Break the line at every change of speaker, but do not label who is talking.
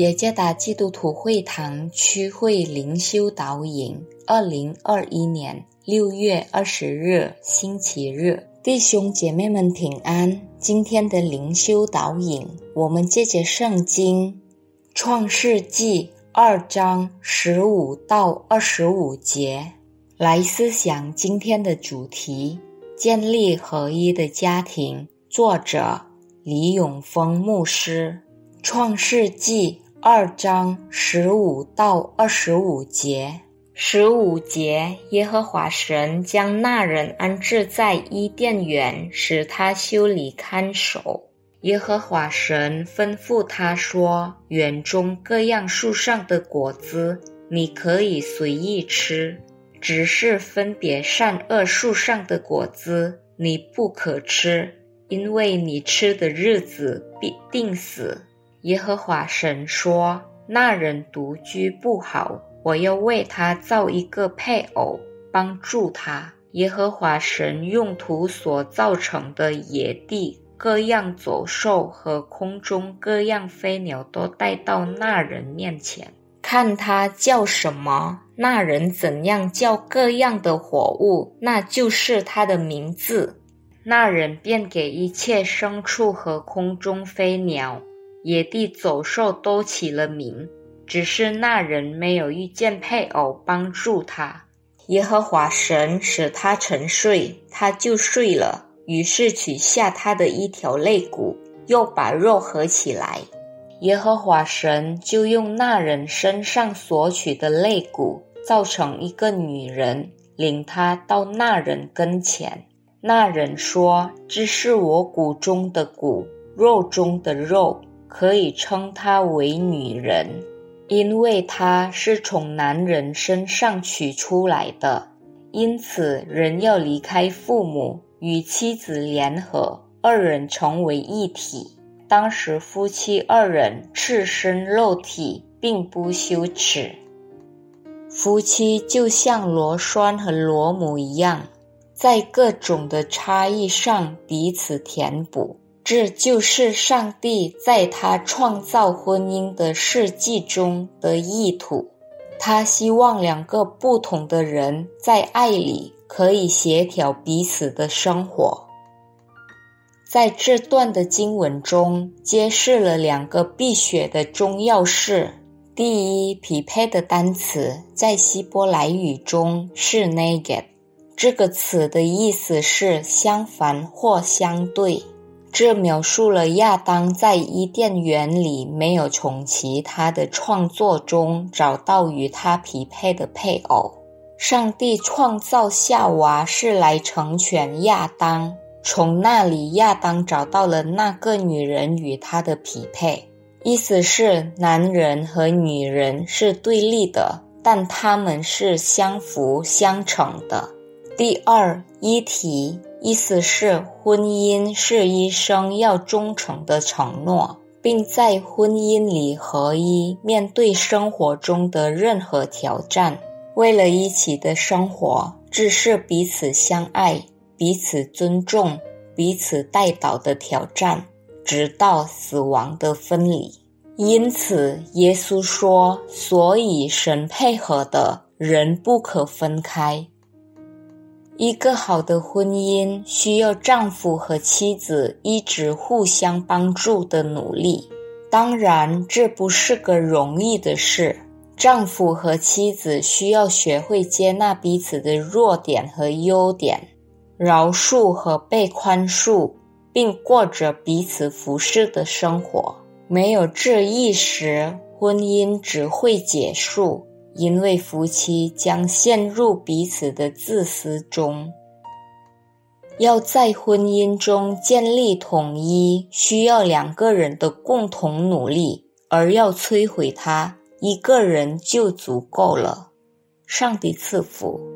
耶加达基督徒会堂区会灵修导引，二零二一年六月二十日星期日，弟兄姐妹们平安。今天的灵修导引，我们借着圣经《创世纪》二章十五到二十五节来思想今天的主题：建立合一的家庭。作者李永峰牧师。创世纪二章十五到二十五节，十五节，耶和华神将那人安置在伊甸园，使他修理看守。耶和华神吩咐他说：“园中各样树上的果子，你可以随意吃，只是分别善恶树上的果子，你不可吃，因为你吃的日子必定死。”耶和华神说：“那人独居不好，我要为他造一个配偶，帮助他。”耶和华神用土所造成的野地各样走兽和空中各样飞鸟都带到那人面前，看他叫什么，那人怎样叫各样的活物，那就是他的名字。那人便给一切牲畜和空中飞鸟。野地走兽都起了名，只是那人没有遇见配偶帮助他。耶和华神使他沉睡，他就睡了。于是取下他的一条肋骨，又把肉合起来。耶和华神就用那人身上所取的肋骨，造成一个女人，领他到那人跟前。那人说：“这是我骨中的骨，肉中的肉。”可以称她为女人，因为她是从男人身上取出来的。因此，人要离开父母，与妻子联合，二人成为一体。当时，夫妻二人赤身肉体，并不羞耻。夫妻就像螺栓和螺母一样，在各种的差异上彼此填补。这就是上帝在他创造婚姻的世纪中的意图。他希望两个不同的人在爱里可以协调彼此的生活。在这段的经文中，揭示了两个必学的重要事：第一，匹配的单词在希伯来语中是 “neged”，这个词的意思是相反或相对。这描述了亚当在伊甸园里没有从其他的创作中找到与他匹配的配偶。上帝创造夏娃是来成全亚当，从那里亚当找到了那个女人与他的匹配。意思是男人和女人是对立的，但他们是相辅相成的。第二，一体。意思是，婚姻是一生要忠诚的承诺，并在婚姻里合一，面对生活中的任何挑战，为了一起的生活，只是彼此相爱、彼此尊重、彼此带导的挑战，直到死亡的分离。因此，耶稣说：“所以神配合的人不可分开。”一个好的婚姻需要丈夫和妻子一直互相帮助的努力。当然，这不是个容易的事。丈夫和妻子需要学会接纳彼此的弱点和优点，饶恕和被宽恕，并过着彼此服侍的生活。没有这意识，婚姻只会结束。因为夫妻将陷入彼此的自私中，要在婚姻中建立统一，需要两个人的共同努力；而要摧毁它，一个人就足够了。上帝赐福。